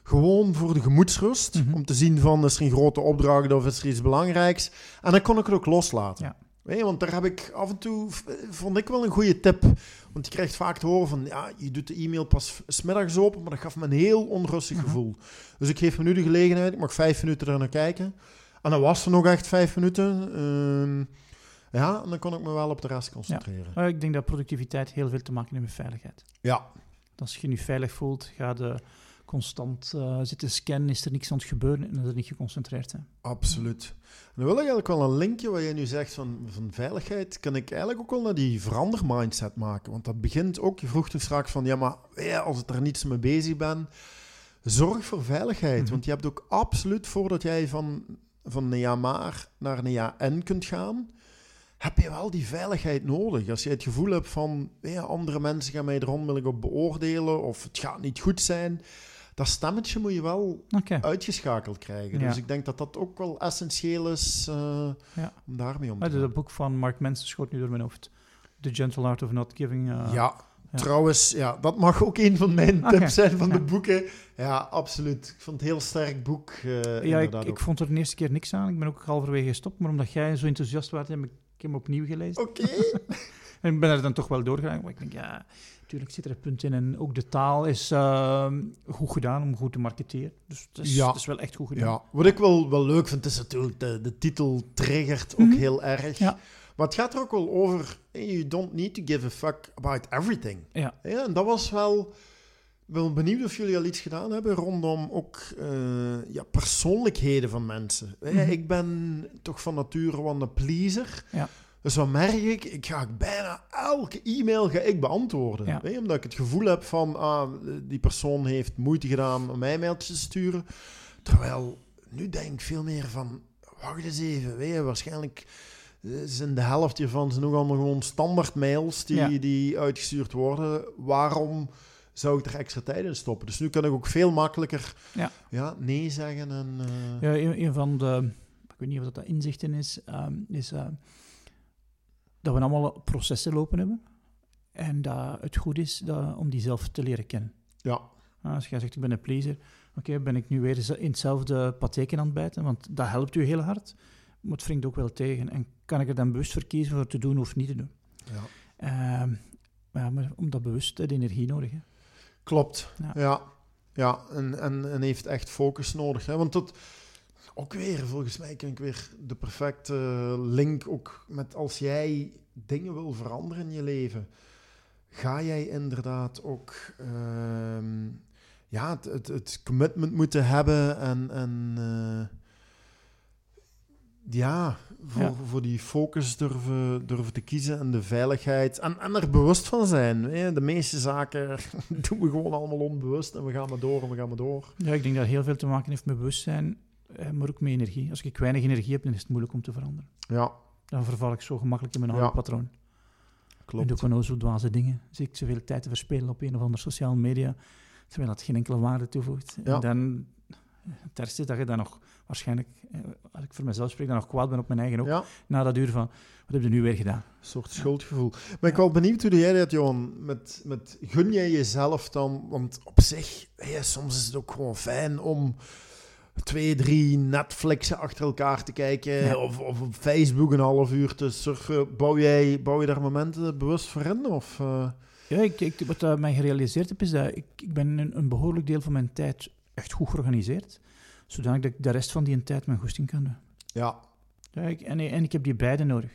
Gewoon voor de gemoedsrust. Mhm. Om te zien van, is er een grote opdracht of is er iets belangrijks. En dan kon ik het ook loslaten. Ja. Je, want daar heb ik af en toe, vond ik wel een goede tip. Want je krijgt vaak te horen van, ja, je doet de e-mail pas smiddags open, maar dat gaf me een heel onrustig Mhm. gevoel. Dus ik geef me nu de gelegenheid, ik mag vijf minuten er naar kijken. En dan was er nog echt vijf minuten. Ehm, ja, en dan kon ik me wel op de rest concentreren. Eh, ik denk dat productiviteit heel veel te maken heeft met veiligheid. Ja, Als je je veilig voelt, ga je constant eh, zitten scannen, is er niks aan het gebeuren en is er niet geconcentreerd zijn. Absoluut. En dan wil ik eigenlijk wel een linkje wat je nu zegt van, van veiligheid, kan ik eigenlijk ook wel naar die verandermindset maken. Want dat begint ook, je vroeg toen straks van, ja maar ja, als ik er niets mee bezig ben, zorg voor veiligheid. Mhm. Want je hebt ook absoluut, voordat jij van, van een ja maar naar een ja en kunt gaan, heb je wel die veiligheid nodig. Als je het gevoel hebt van, ja, andere mensen gaan mij er onmiddellijk op beoordelen, of het gaat niet goed zijn, dat stemmetje moet je wel uitgeschakeld krijgen. Ja. Dus ik denk dat dat ook wel essentieel is eh, Ja. om daarmee om te Ah, gaan. dat boek van Mark Manson schoot nu door mijn hoofd. The Gentle Art of Not Giving. eh, ja. ja. trouwens, ja, dat mag ook een van mijn tips zijn van de boeken. Ja, absoluut. Ik vond het een heel sterk boek. eh, Ja, ik, vond er de eerste keer niks aan. Ik ben ook halverwege gestopt. Maar omdat jij zo enthousiast was, heb ik hem opnieuw gelezen. Oké. En ik ben er dan toch wel doorgegaan. Maar ik denk, ja, natuurlijk zit er een punt in. En ook de taal is eh, goed gedaan om goed te marketeren. Dus het is, Ja. het is wel echt goed gedaan. Ja, wat ik wel, wel leuk vind, is natuurlijk de, de titel triggert ook Mhm. heel erg. Ja. Maar het gaat er ook wel over, you don't need to give a fuck about everything. Ja. Ja, en dat was wel... Benieuwd of jullie al iets gedaan hebben rondom ook eh, ja, persoonlijkheden van mensen. Mhm. Ik ben toch van nature wel een pleaser. Ja. Dus wat merk ik? Ik ga bijna elke e-mail ga ik beantwoorden. Ja. Omdat ik het gevoel heb van, ah, die persoon heeft moeite gedaan om mij mailtjes te sturen. Terwijl, nu denk ik veel meer van, wacht eens even. Weet je, waarschijnlijk eh, zijn de helft hiervan zijn ook allemaal gewoon standaard mails die, Ja. die uitgestuurd worden. Waarom zou ik er extra tijd in stoppen? Dus nu kan ik ook veel makkelijker Ja. Ja, nee zeggen. En, eh, Ja, een, een van de, ik weet niet of dat, dat inzicht in is, ehm, is eh, dat we allemaal processen lopen hebben. En dat het goed is dat, om die zelf te leren kennen. ja. Ah, Als jij zegt, ik ben een pleaser, oké, ben ik nu weer in hetzelfde patheken aan het bijten, want dat helpt u heel hard, maar het wringt ook wel tegen. En kan ik er dan bewust voor kiezen voor te doen of niet te doen? ja. Ehm, ja, maar om dat bewust, heb energie nodig. Hè? Klopt. Ja. Ja. Ja, en, en, en heeft echt focus nodig. Hè? Want dat, ook weer, volgens mij kan ik weer de perfecte link ook met als jij dingen wil veranderen in je leven, ga jij inderdaad ook ehm, ja, het, het, het commitment moeten hebben en, en eh, ja, voor, Ja. voor die focus durven, durven te kiezen en de veiligheid en, en er bewust van zijn. Hè? De meeste zaken doen we gewoon allemaal onbewust en we gaan maar door en we gaan maar door. Ja, ik denk dat heel veel te maken heeft met bewustzijn, maar ook met energie. Als ik weinig energie heb, dan is het moeilijk om te veranderen. Ja, Dan verval ik zo gemakkelijk in mijn Ja. oude patroon. En klopt. doe ik gewoon zo dwaze dingen. Zie ik zoveel tijd te verspelen op een of andere sociale media, terwijl dat geen enkele waarde toevoegt. Ja. En dan het ergste is dat je dan nog waarschijnlijk, eh, als ik voor mezelf spreek, dan nog kwaad ben op mijn eigen ook. Ja, Na dat uur van, wat heb je nu weer gedaan? een soort schuldgevoel. Ben ik wel benieuwd hoe doe jij dat, Johan? Met, met, gun jij jezelf dan... Want op zich, ja, soms is het ook gewoon fijn om twee, drie Netflixen achter elkaar te kijken. Ja. Of, of op Facebook een half uur te surfen. Bouw, jij, bouw je daar momenten bewust voor in? Of, eh, Ja, ik, ik, wat ik mij gerealiseerd heb, is dat ik, ik ben een, een behoorlijk deel van mijn tijd echt goed georganiseerd. Zodanig dat ik de rest van die tijd mijn goesting kan doen. ja, Ja, ik, en, en ik heb die beide nodig.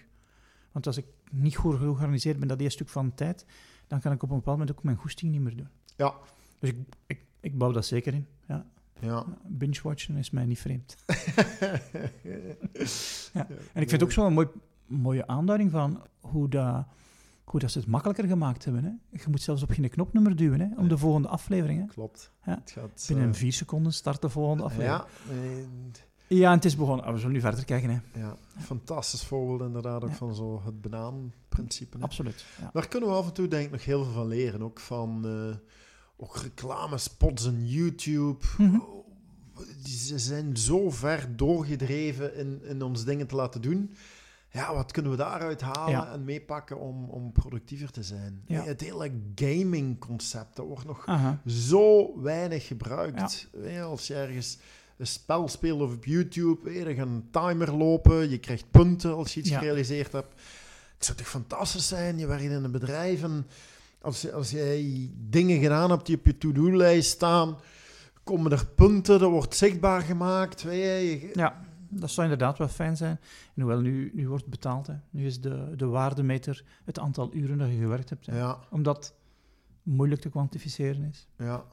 Want als ik niet goed georganiseerd ben dat eerste stuk van tijd, dan kan ik op een bepaald moment ook mijn goesting niet meer doen. Ja. Dus ik, ik, ik bouw dat zeker in. Ja. Ja. Binge-watchen is mij niet vreemd. Ja. En ik vind het ook zo'n mooi, mooie aanduiding van hoe, dat, hoe dat ze het makkelijker gemaakt hebben. Hè. Je moet zelfs op geen knopnummer duwen hè, om Nee. de volgende aflevering. Hè. Klopt. Ja. Het gaat, Binnen eh, vier seconden start de volgende aflevering. Ja, nee, Ja, en het is begonnen. Ah, we zullen nu verder kijken. Hè. ja, fantastisch voorbeeld inderdaad ook van zo het banaanprincipe. Absoluut. Daar kunnen we af en toe denk ik nog heel veel van leren. Ook van eh, ook reclamespots en YouTube. Die, ze zijn zo ver doorgedreven in, in ons dingen te laten doen. Ja, wat kunnen we daaruit halen Ja. en meepakken om, om productiever te zijn? Ja. Het hele gaming-concept, dat wordt nog zo weinig gebruikt. Ja, als je ergens een spel speelt of op YouTube, er gaat een timer lopen, je krijgt punten als je iets gerealiseerd hebt. Het zou toch fantastisch zijn? Je werkt in een bedrijf en als, als jij dingen gedaan hebt die op je to-do-lijst staan, komen er punten, dat wordt zichtbaar gemaakt. Weet je, je- Ja, dat zou inderdaad wel fijn zijn. En hoewel, nu, nu wordt betaald. Hè. Nu is de, de waardemeter het aantal uren dat je gewerkt hebt. Hè. ja, Omdat moeilijk te kwantificeren is. ja.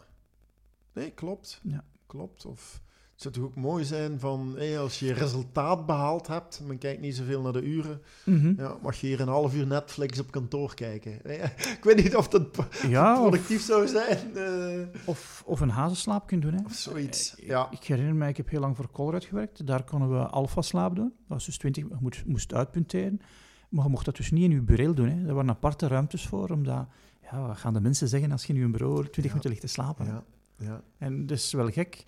Nee, klopt. Ja. Klopt. Of het zou toch ook mooi zijn van, als je resultaat behaald hebt, men kijkt niet zoveel naar de uren, Mhm. Ja, mag je hier een half uur Netflix op kantoor kijken? Ik weet niet of dat Ja, of, productief zou zijn. eh, of, of een hazenslaap kunt doen. Hè. of zoiets. Eh, Ja, Ik herinner mij, ik heb heel lang voor Colruyt gewerkt. Daar konden we alfa-slaap doen. Dat was dus 20, je moest, moest uitpunteren. Maar je mocht dat dus niet in je bureau doen. Hè. Er waren aparte ruimtes voor, omdat... Ja, wat gaan de mensen zeggen als je in je bureau 20 minuten ligt te slapen? ja, ja. En het is wel gek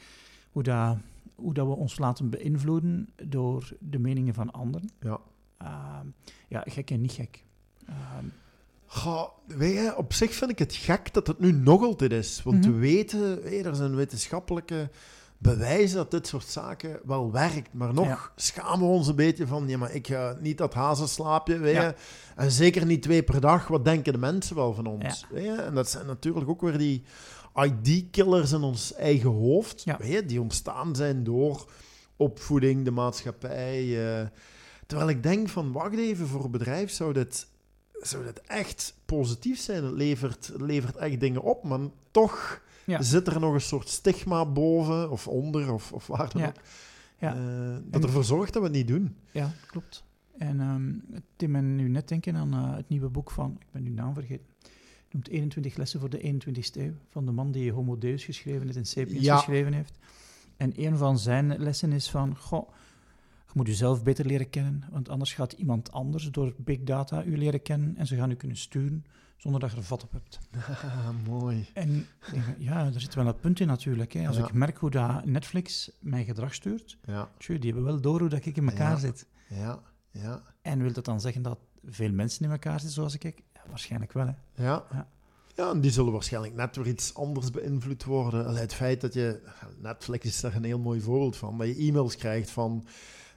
hoe, dat, hoe dat we ons laten beïnvloeden door de meningen van anderen. ja. Ehm, ja, gek en niet gek. Goh, weet je, op zich vind ik het gek dat het nu nog altijd is. Want Mhm. we weten, hé, er zijn wetenschappelijke bewijzen dat dit soort zaken wel werkt. Maar nog Ja. schamen we ons een beetje van, ja, maar ik ga niet dat hazenslaapje, weet je. Ja. En zeker niet twee per dag. Wat denken de mensen wel van ons? Ja. Weet je? En dat zijn natuurlijk ook weer die ID-killers in ons eigen hoofd. Ja. Weet je, die ontstaan zijn door opvoeding, de maatschappij. eh. terwijl ik denk van, wacht even, voor een bedrijf zou dit, zou dit echt positief zijn. Het levert, het levert echt dingen op, maar toch Ja. zit er nog een soort stigma boven of onder of, of waar dan Ja. ook. Ja. Eh, dat ervoor zorgt dat we het niet doen. ja, klopt. En het deed me nu net denken aan eh, het nieuwe boek van, ik ben nu naam vergeten, noemt 21 lessen voor de 21ste eeuw, van de man die Homo Deus geschreven heeft en Sapiens Ja. geschreven heeft. En een van zijn lessen is van, goh, je moet jezelf beter leren kennen, want anders gaat iemand anders door big data u leren kennen en ze gaan u kunnen sturen zonder dat je er vat op hebt. Ah, mooi. En ja, er zit wel een punt in natuurlijk. Hè. Als Ja. ik merk hoe dat Netflix mijn gedrag stuurt, Ja, die hebben wel door hoe dat ik in elkaar Ja. zit. ja, ja. En wil dat dan zeggen dat veel mensen in elkaar zitten zoals ik? Waarschijnlijk wel. Hè. Ja. Ja. Ja, en die zullen waarschijnlijk net weer iets anders beïnvloed worden. Allee, het feit dat je... Netflix is daar een heel mooi voorbeeld van. Dat je e-mails krijgt van...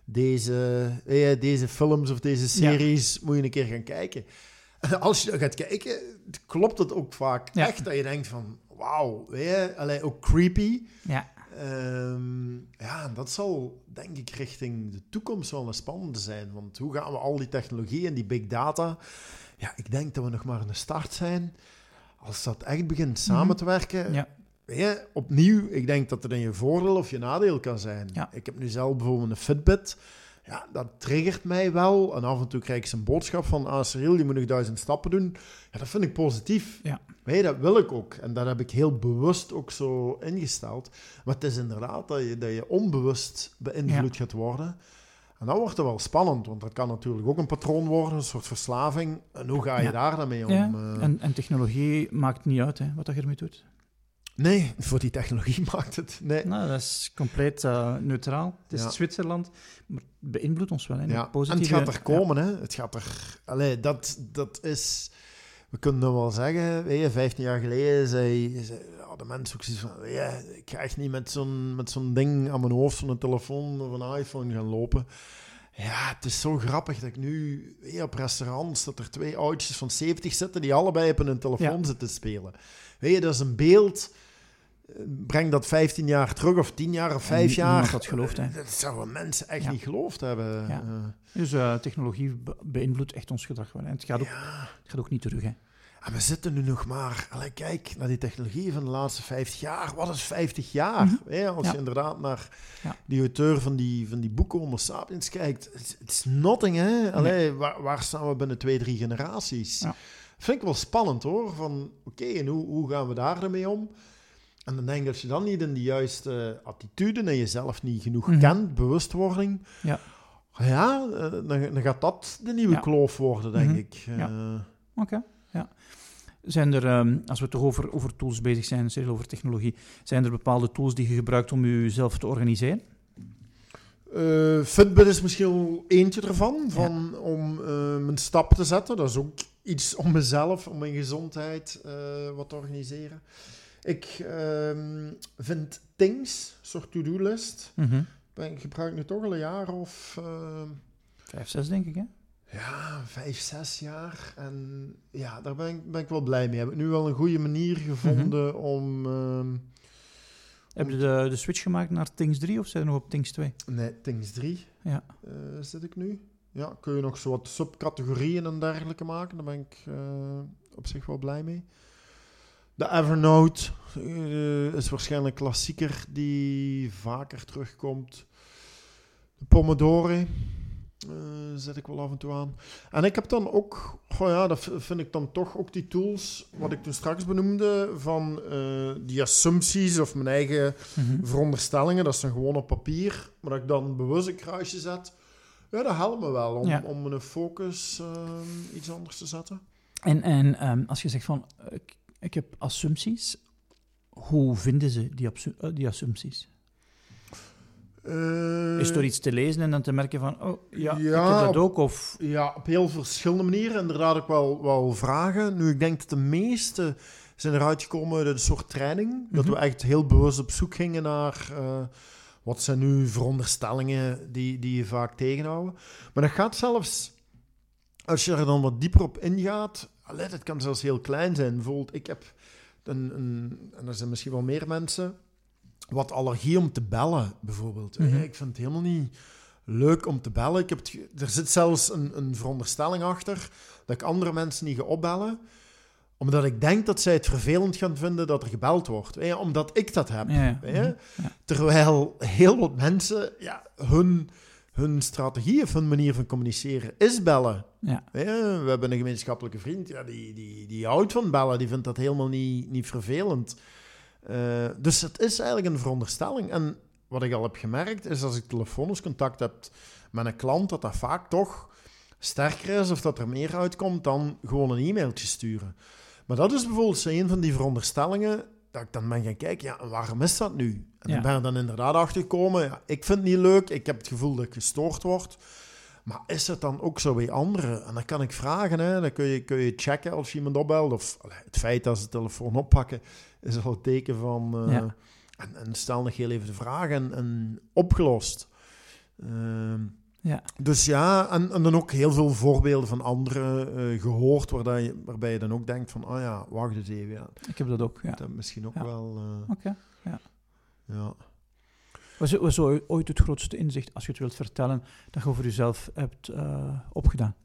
Deze, eh, deze films of deze series moet je een keer gaan kijken. En als je gaat kijken, klopt het ook vaak Ja. echt dat je denkt van... Wauw, weet je, allee, ook creepy. Ja, Ehm, ja, dat zal denk ik richting de toekomst wel een spannende zijn. Want hoe gaan we al die technologie en die big data... Ja, ik denk dat we nog maar aan de start zijn. Als dat echt begint samen Mhm. te werken... ja, Weet je, opnieuw, ik denk dat het in je voordeel of je nadeel kan zijn. Ja. Ik heb nu zelf bijvoorbeeld een Fitbit. Ja, dat triggert mij wel. En af en toe krijg ik een boodschap van... Ah, Cyril, je moet nog duizend stappen doen. Ja, dat vind ik positief. Ja. Weet je, dat wil ik ook. En dat heb ik heel bewust ook zo ingesteld. Maar het is inderdaad dat je, dat je onbewust beïnvloed gaat worden. En dan wordt het wel spannend. Want dat kan natuurlijk ook een patroon worden, een soort verslaving. En hoe ga je Ja. daar dan mee om? ja. eh? En, en technologie maakt niet uit hè, wat dat je ermee doet. Nee, voor die technologie maakt het. Nee. Nou, dat is compleet uh, neutraal. Het is Ja. Zwitserland, maar het beïnvloedt ons wel. Hè, in Ja, positieve... en het gaat er komen, hè. Het gaat er... Allee, dat, dat is... We kunnen nou wel zeggen, weet je, 15 jaar geleden zei, zei ja, de mensen ook zoiets van, ja, ik ga echt niet met zo'n, met zo'n ding aan mijn hoofd, zo'n telefoon of een iPhone gaan lopen. Ja, het is zo grappig dat ik nu op restaurants, dat er twee oudjes van 70 zitten die allebei op hun telefoon Ja. zitten spelen. Weet je, dat is een beeld... eh, Breng dat 15 jaar terug, of 10 jaar, of 5 nie- jaar. had geloofd, hè. Dat zouden mensen echt Ja. niet geloofd hebben. Ja. Eh, Dus eh, technologie be- beïnvloedt echt ons gedrag wel. hè. Het gaat, ook, ja. het gaat ook niet terug. Hè. En we zitten nu nog maar... Allee, kijk naar die technologie van de laatste 50 jaar. Wat is 50 jaar? Mhm. hè? Als Ja. je inderdaad naar Ja. die auteur van die, van die boeken Homo sapiens kijkt. Het is nothing, hè? Allee, waar, waar staan we binnen twee, drie generaties? Vind ik wel spannend, hoor. Van, oké, en hoe, hoe gaan we daar ermee om? En dan denk ik, als je dan niet in de juiste attitude en jezelf niet genoeg Mhm. kent, bewustwording... Ja. Ja, eh, dan, dan gaat dat de nieuwe Ja. kloof worden, denk Mhm. ik. Ja. Eh, Oké, ja. Zijn er, ehm, als we toch over, over tools bezig zijn, Cyril, over technologie, zijn er bepaalde tools die je gebruikt om jezelf te organiseren? Eh, Fitbit is misschien wel eentje ervan, van, om eh, mijn stap te zetten. Dat is ook iets om mezelf, om mijn gezondheid eh, wat te organiseren. Ik ehm, vind Things, een soort to-do-list, ben- ik gebruik nu toch al een jaar of ehm, Vijf, zes, denk ik, hè? ja, vijf, zes jaar. En ja, daar ben ik, ben ik wel blij mee. Heb ik nu wel een goede manier gevonden om... ehm, Heb je de, de switch gemaakt naar Things 3 of zijn er nog op Things 2? Nee, Things 3 Ja. eh, zit ik nu. Ja, kun je nog zo wat subcategorieën en dergelijke maken. Daar ben ik eh, op zich wel blij mee. De Evernote eh, is waarschijnlijk een klassieker die vaker terugkomt. De Pomodoro eh, zet ik wel af en toe aan. En ik heb dan ook, ja, dat vind ik dan toch ook die tools, wat ik toen straks benoemde, van eh, die assumpties of mijn eigen Mhm. veronderstellingen, dat is dan gewoon op papier, maar dat ik dan bewust een kruisje zet, ja, dat helpt me wel om, Ja. om mijn focus ehm, iets anders te zetten. En, en ehm, als je zegt van, ik, heb assumpties, hoe vinden ze die, eh, die assumpties? Eh, Is er iets te lezen en dan te merken van, oh ja, ik heb dat ook? Of, Ja, op heel verschillende manieren. Inderdaad ook wel, wel vragen. Nu, ik denk dat de meeste zijn eruit gekomen uit een soort training. Dat Mhm. we echt heel bewust op zoek gingen naar... eh, wat zijn nu veronderstellingen die, die je vaak tegenhouden. Maar dat gaat zelfs... Als je er dan wat dieper op ingaat... Allee, dat kan zelfs heel klein zijn. Bijvoorbeeld, ik heb... Een, een, en er zijn misschien wel meer mensen... Wat allergie om te bellen, bijvoorbeeld. Mhm. Ik vind het helemaal niet leuk om te bellen. Ik heb het, er zit zelfs een, een veronderstelling achter dat ik andere mensen niet ga opbellen, omdat ik denk dat zij het vervelend gaan vinden dat er gebeld wordt. Omdat ik dat heb. ja, ja. Mhm. Ja. Terwijl heel wat mensen, ja, hun, hun strategie of hun manier van communiceren is bellen. Ja. We hebben een gemeenschappelijke vriend, ja, die, die, die houdt van bellen, die vindt dat helemaal niet, niet vervelend. Eh, dus het is eigenlijk een veronderstelling. En wat ik al heb gemerkt, is als ik telefonisch contact heb met een klant, dat dat vaak toch sterker is of dat er meer uitkomt dan gewoon een e-mailtje sturen. Maar dat is bijvoorbeeld een van die veronderstellingen dat ik dan ben gaan kijken, ja, waarom is dat nu? En Ja. ik ben er dan inderdaad achter gekomen, ja, ik vind het niet leuk, ik heb het gevoel dat ik gestoord word. Maar is het dan ook zo bij anderen? En dan kan ik vragen, hè? dan kun je, kun je checken als je iemand opbelt. Of het feit dat ze de telefoon oppakken, is al een teken van... eh, Ja. en, en stel nog heel even de vraag en, en opgelost. Ehm, Ja. Dus ja, en, en dan ook heel veel voorbeelden van anderen eh, gehoord, waar dat je, waarbij je dan ook denkt van, oh ja, wacht eens even, ja, Ik heb dat ook, ja. dat misschien ook Ja. wel... eh, Oké. ja. Was, was zo ooit het grootste inzicht, als je het wilt vertellen, dat je over jezelf hebt eh, opgedaan?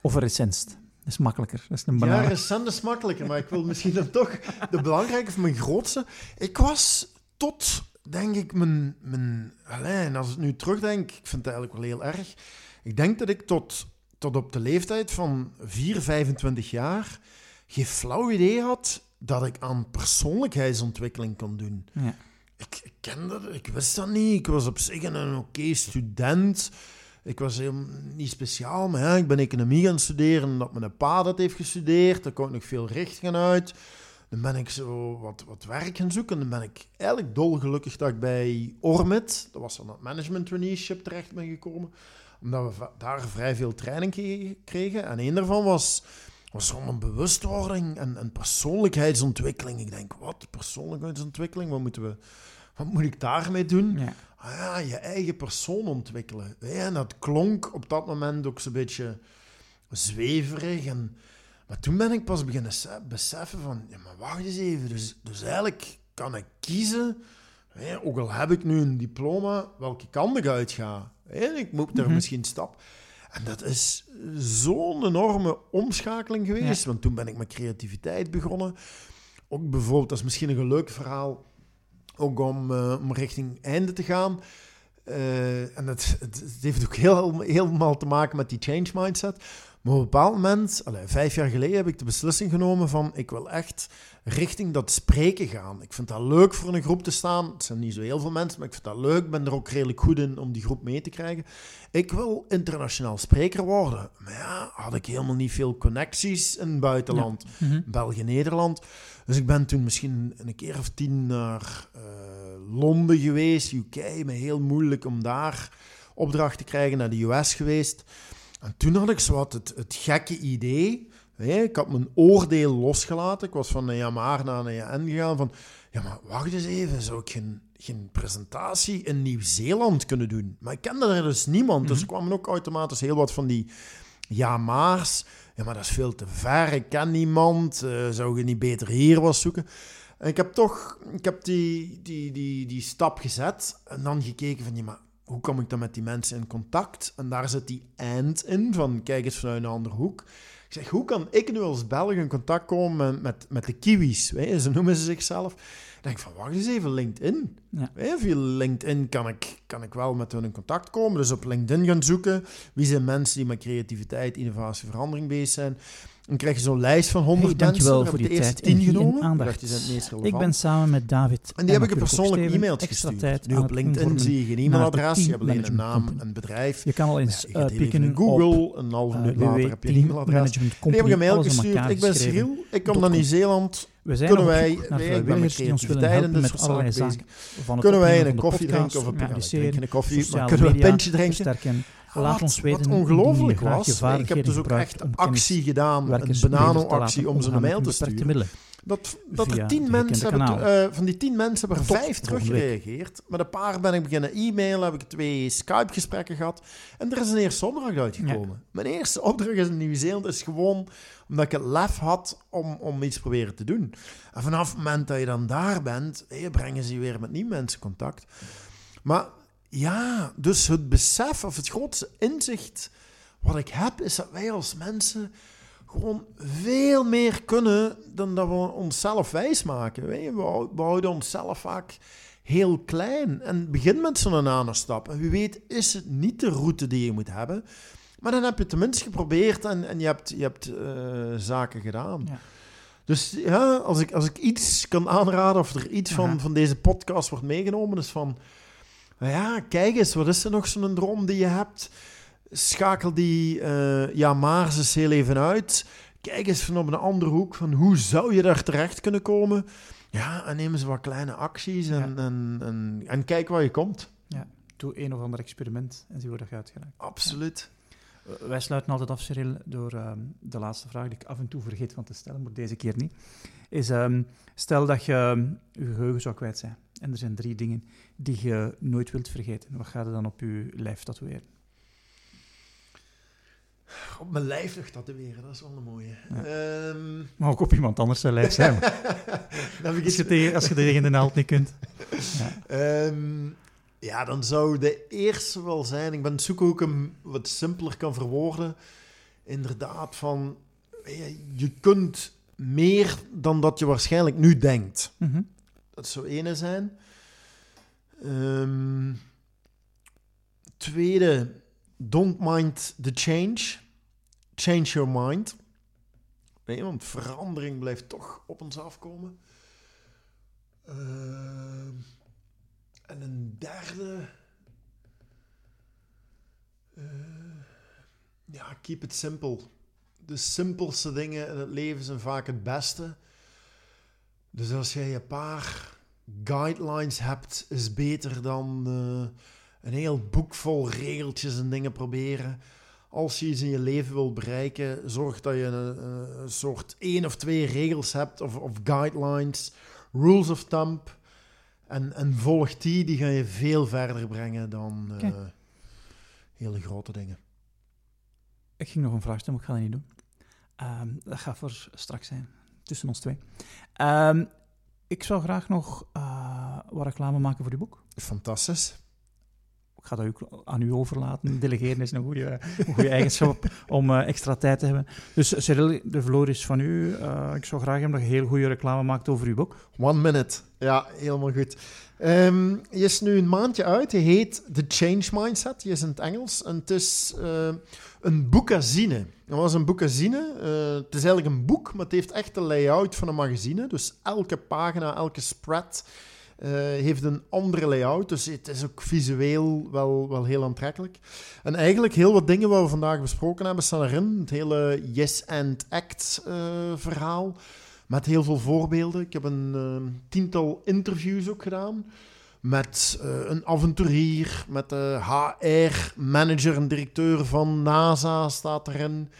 Of recentst. Dat is makkelijker. Dat is een Ja, recent is makkelijker, maar ik wil misschien dan toch de belangrijke of mijn grootste. Ik was tot, denk ik, mijn... mijn allee, en als ik nu terugdenk, ik vind het eigenlijk wel heel erg. Ik denk dat ik tot, tot op de leeftijd van 4, 25 jaar geen flauw idee had dat ik aan persoonlijkheidsontwikkeling kon doen. Ja. Ik, ik kende dat, ik wist dat niet. Ik was op zich een oké student. Ik was niet speciaal, maar ja, ik ben economie gaan studeren omdat mijn pa dat heeft gestudeerd. Daar kon ik nog veel richtingen uit. Dan ben ik zo wat, wat werk gaan zoeken. Dan ben ik eigenlijk dolgelukkig dat ik bij Ormit, dat was dan het management traineeship, terecht ben gekomen. Omdat we daar vrij veel training kregen. En een daarvan was, was om een bewustwording en, en persoonlijkheidsontwikkeling. Ik denk, wat? Persoonlijkheidsontwikkeling? Wat moeten we... Wat moet ik daarmee doen? Ja. Ah ja, je eigen persoon ontwikkelen. En dat klonk op dat moment ook zo'n beetje zweverig. En, maar toen ben ik pas beginnen beseffen van, ja, maar wacht eens even. Dus, dus eigenlijk kan ik kiezen, hè, ook al heb ik nu een diploma, welke kant ik uit ga. Hè, ik moet er mhm. misschien stap. En dat is zo'n enorme omschakeling geweest. Want toen ben ik met creativiteit begonnen. Ook bijvoorbeeld, dat is misschien een leuk verhaal ook om, uh, om richting einde te gaan. Uh, en het, het, heeft ook heel, helemaal te maken met die change mindset. Maar op een bepaald moment, allez, vijf jaar geleden, heb ik de beslissing genomen van ik wil echt richting dat spreken gaan. Ik vind dat leuk voor een groep te staan. Het zijn niet zo heel veel mensen, maar ik vind dat leuk. Ik ben er ook redelijk goed in om die groep mee te krijgen. Ik wil internationaal spreker worden. Maar ja, had ik helemaal niet veel connecties in het buitenland. Mhm. België, Nederland. Dus ik ben toen misschien een keer of tien naar uh, Londen geweest, UK. Me heel moeilijk om daar opdracht te krijgen, naar de US geweest. En toen had ik zo wat het, het gekke idee. ik had mijn oordeel losgelaten. Ik was van een Yamaha naar een JN gegaan. Van, ja, maar wacht eens even. Zou ik geen, geen presentatie in Nieuw-Zeeland kunnen doen? Maar ik kende er dus niemand. Dus er mhm. kwamen ook automatisch heel wat van die Yamaha's. Ja, maar dat is veel te ver. Ik ken niemand. Uh, zou je niet beter hier was zoeken? En ik heb toch ik heb die, die, die, die stap gezet. En dan gekeken van, ja, maar hoe kom ik dan met die mensen in contact? En daar zit die end in, van kijk eens vanuit een andere hoek. Ik zeg, hoe kan ik nu als Belg in contact komen met, met, de Kiwis? Weet ze noemen ze zichzelf. Denk ik van, wacht eens even, LinkedIn. Ja. Via LinkedIn kan ik, kan ik wel met hun in contact komen. Dus op LinkedIn gaan zoeken. Wie zijn mensen die met creativiteit, innovatie, verandering bezig zijn? Dan krijg je zo'n lijst van 100 hey, mensen. Dankjewel voor die tijd tien genomen. Aandacht. Die zijn het meest ik ben samen met David. En die heb ik een persoonlijk e-mail gestuurd. Nu op LinkedIn zie je geen e-mailadres. Je hebt alleen een naam, een bedrijf. Je kan al eens ja, uh, pikken in Google. Een halve minuut later heb je een e-mailadres. Die heb ik een mail gestuurd. Ik ben Cyril. Ik kom naar Nieuw-Zeeland. We zijn kunnen wij, ik ben met creativiteit dus met allerlei zaken. Kunnen wij een koffie drinken of een koffie, maar kunnen we een pintje drinken? Laat ons weten. Wat ongelooflijk was, ik heb dus ook echt actie gedaan, een banano-actie om ze een mail te sturen. Dat, dat er tien mensen hebben, uh, van die tien mensen hebben er vijf teruggereageerd. Met een paar ben ik beginnen e-mailen, heb ik twee Skype-gesprekken gehad. En er is een eerste opdracht uitgekomen. Mijn eerste opdracht in Nieuw-Zeeland is gewoon omdat ik het lef had om, om iets proberen te doen. En vanaf het moment dat je dan daar bent, hey, brengen ze weer met nieuwe mensen contact. Maar ja, dus het besef of het grootste inzicht wat ik heb, is dat wij als mensen gewoon veel meer kunnen dan dat we onszelf wijsmaken. We, we houden onszelf vaak heel klein. En begin met zo'n nano-stap. En wie weet is het niet de route die je moet hebben. Maar dan heb je tenminste geprobeerd en, en je hebt, je hebt uh, zaken gedaan. Ja. Dus ja, als ik, als ik iets kan aanraden of er iets van, van deze podcast wordt meegenomen, is van ja, kijk eens, wat is er nog zo'n droom die je hebt? Schakel die uh, ja, maar eens heel even uit. Kijk eens van op een andere hoek van hoe zou je daar terecht kunnen komen? Ja, en neem eens wat kleine acties en, en, en, en, kijk waar je komt. Ja, doe een of ander experiment en zie hoe dat gaat geraakt. Absoluut. Wij sluiten altijd af, Cyril, door ehm, de laatste vraag die ik af en toe vergeet van te stellen, maar deze keer niet. Is, um, stel dat je um, je geheugen zou kwijt zijn en er zijn drie dingen die je nooit wilt vergeten. Wat gaat er dan op je lijf tatoeëren? Op mijn lijf nog tatoeëren, dat is wel een mooie. Ja. Um... Maar ook op iemand anders zijn lijf zijn. als, je tegen, als je tegen de naald niet kunt. Ja. Um, ja, dan zou de eerste wel zijn... Ik ben zoeken hoe ik hem wat simpeler kan verwoorden. Inderdaad, van... Je kunt meer dan dat je waarschijnlijk nu denkt. Mm -hmm. Dat zou ene zijn. Um, tweede, don't mind the change. Change your mind. Nee, want verandering blijft toch op ons afkomen. Uh, en een derde. ja, keep it simple. De simpelste dingen in het leven zijn vaak het beste. Dus als jij een paar guidelines hebt, is beter dan eh, een heel boek vol regeltjes en dingen proberen. Als je iets in je leven wil bereiken, zorg dat je een, een soort één of twee regels hebt of, of guidelines, rules of thumb. En, en volg die, die gaan je veel verder brengen dan uh, hele grote dingen. Ik ging nog een vraag stellen, maar ik ga dat niet doen. Ehm, dat gaat voor straks zijn, tussen ons twee. Um, ik zou graag nog uh, wat reclame maken voor uw boek. Fantastisch. Ik ga dat ook aan u overlaten. Delegeren is een goede, goede eigenschap om uh, extra tijd te hebben. Dus Cyril, de vloer is van u. Uh, ik zou graag hebben dat je heel goede reclame maakt over uw boek. One minute. Ja, helemaal goed. Um, je is nu een maandje uit. Hij heet The Change Mindset. Die is in het Engels. En het is uh, een boekazine. Dat was een boekazine. Het is eigenlijk een boek, maar het heeft echt de layout van een magazine. Dus elke pagina, elke spread uh, heeft een andere layout. Dus het is ook visueel wel, wel heel aantrekkelijk. En eigenlijk heel wat dingen wat we vandaag besproken hebben staan erin. Het hele Yes and Act verhaal. Met heel veel voorbeelden. Ik heb een uh, tiental interviews ook gedaan. Met een avonturier, met de HR-manager en directeur van NASA staat erin.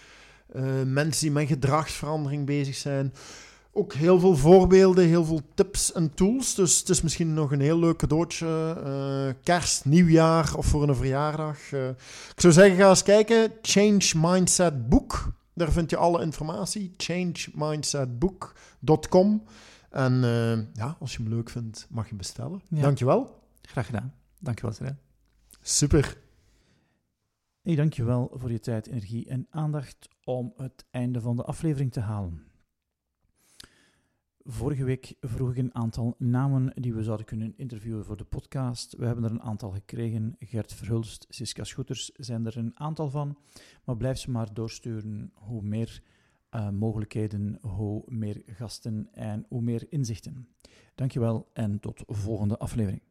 Mensen die met gedragsverandering bezig zijn. Ook heel veel voorbeelden, heel veel tips en tools. Dus het is misschien nog een heel leuk cadeautje. kerst, nieuwjaar of voor een verjaardag. ik zou zeggen, ga eens kijken. Change Mindset Boek. Daar vind je alle informatie. changemindsetbook.com. En uh, ja, als je hem leuk vindt, mag je bestellen. Ja. Dankjewel. Graag gedaan. Dankjewel, Seren. Super. Hey, dankjewel voor je tijd, energie en aandacht om het einde van de aflevering te halen. Vorige week vroeg ik een aantal namen die we zouden kunnen interviewen voor de podcast. We hebben er een aantal gekregen. Gert Verhulst, Siska Schoeters zijn er een aantal van. Maar blijf ze maar doorsturen. Hoe meer uh, mogelijkheden, hoe meer gasten en hoe meer inzichten. Dankjewel en tot volgende aflevering.